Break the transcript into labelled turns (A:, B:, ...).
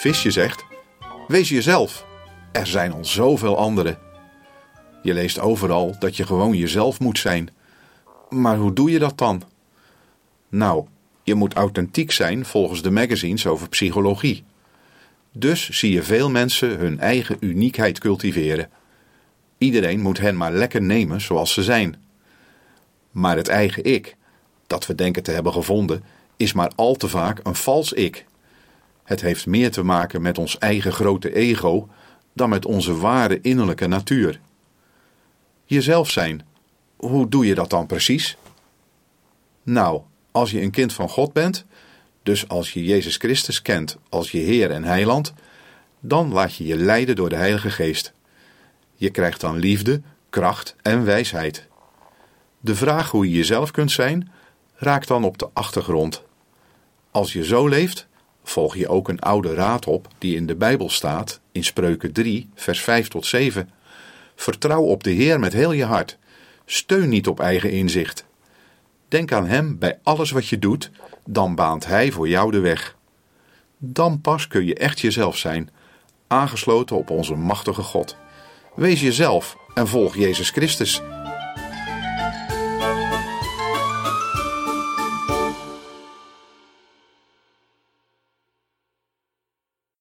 A: Visje zegt: Wees jezelf. Er zijn al zoveel anderen. Je leest overal dat je gewoon jezelf moet zijn. Maar hoe doe je dat dan? Nou, je moet authentiek zijn volgens de magazines over psychologie. Dus zie je veel mensen hun eigen uniekheid cultiveren. Iedereen moet hen maar lekker nemen zoals ze zijn. Maar het eigen ik, dat we denken te hebben gevonden, is maar al te vaak een vals ik. Het heeft meer te maken met ons eigen grote ego dan met onze ware innerlijke natuur. Jezelf zijn, hoe doe je dat dan precies? Nou, als je een kind van God bent, dus als je Jezus Christus kent als je Heer en Heiland, dan laat je je leiden door de Heilige Geest. Je krijgt dan liefde, kracht en wijsheid. De vraag hoe je jezelf kunt zijn, raakt dan op de achtergrond. Als je zo leeft, volg je ook een oude raad op die in de Bijbel staat, in Spreuken 3, vers 5 tot 7. Vertrouw op de Heer met heel je hart. Steun niet op eigen inzicht. Denk aan Hem bij alles wat je doet, dan baant Hij voor jou de weg. Dan pas kun je echt jezelf zijn, aangesloten op onze machtige God. Wees jezelf en volg Jezus Christus.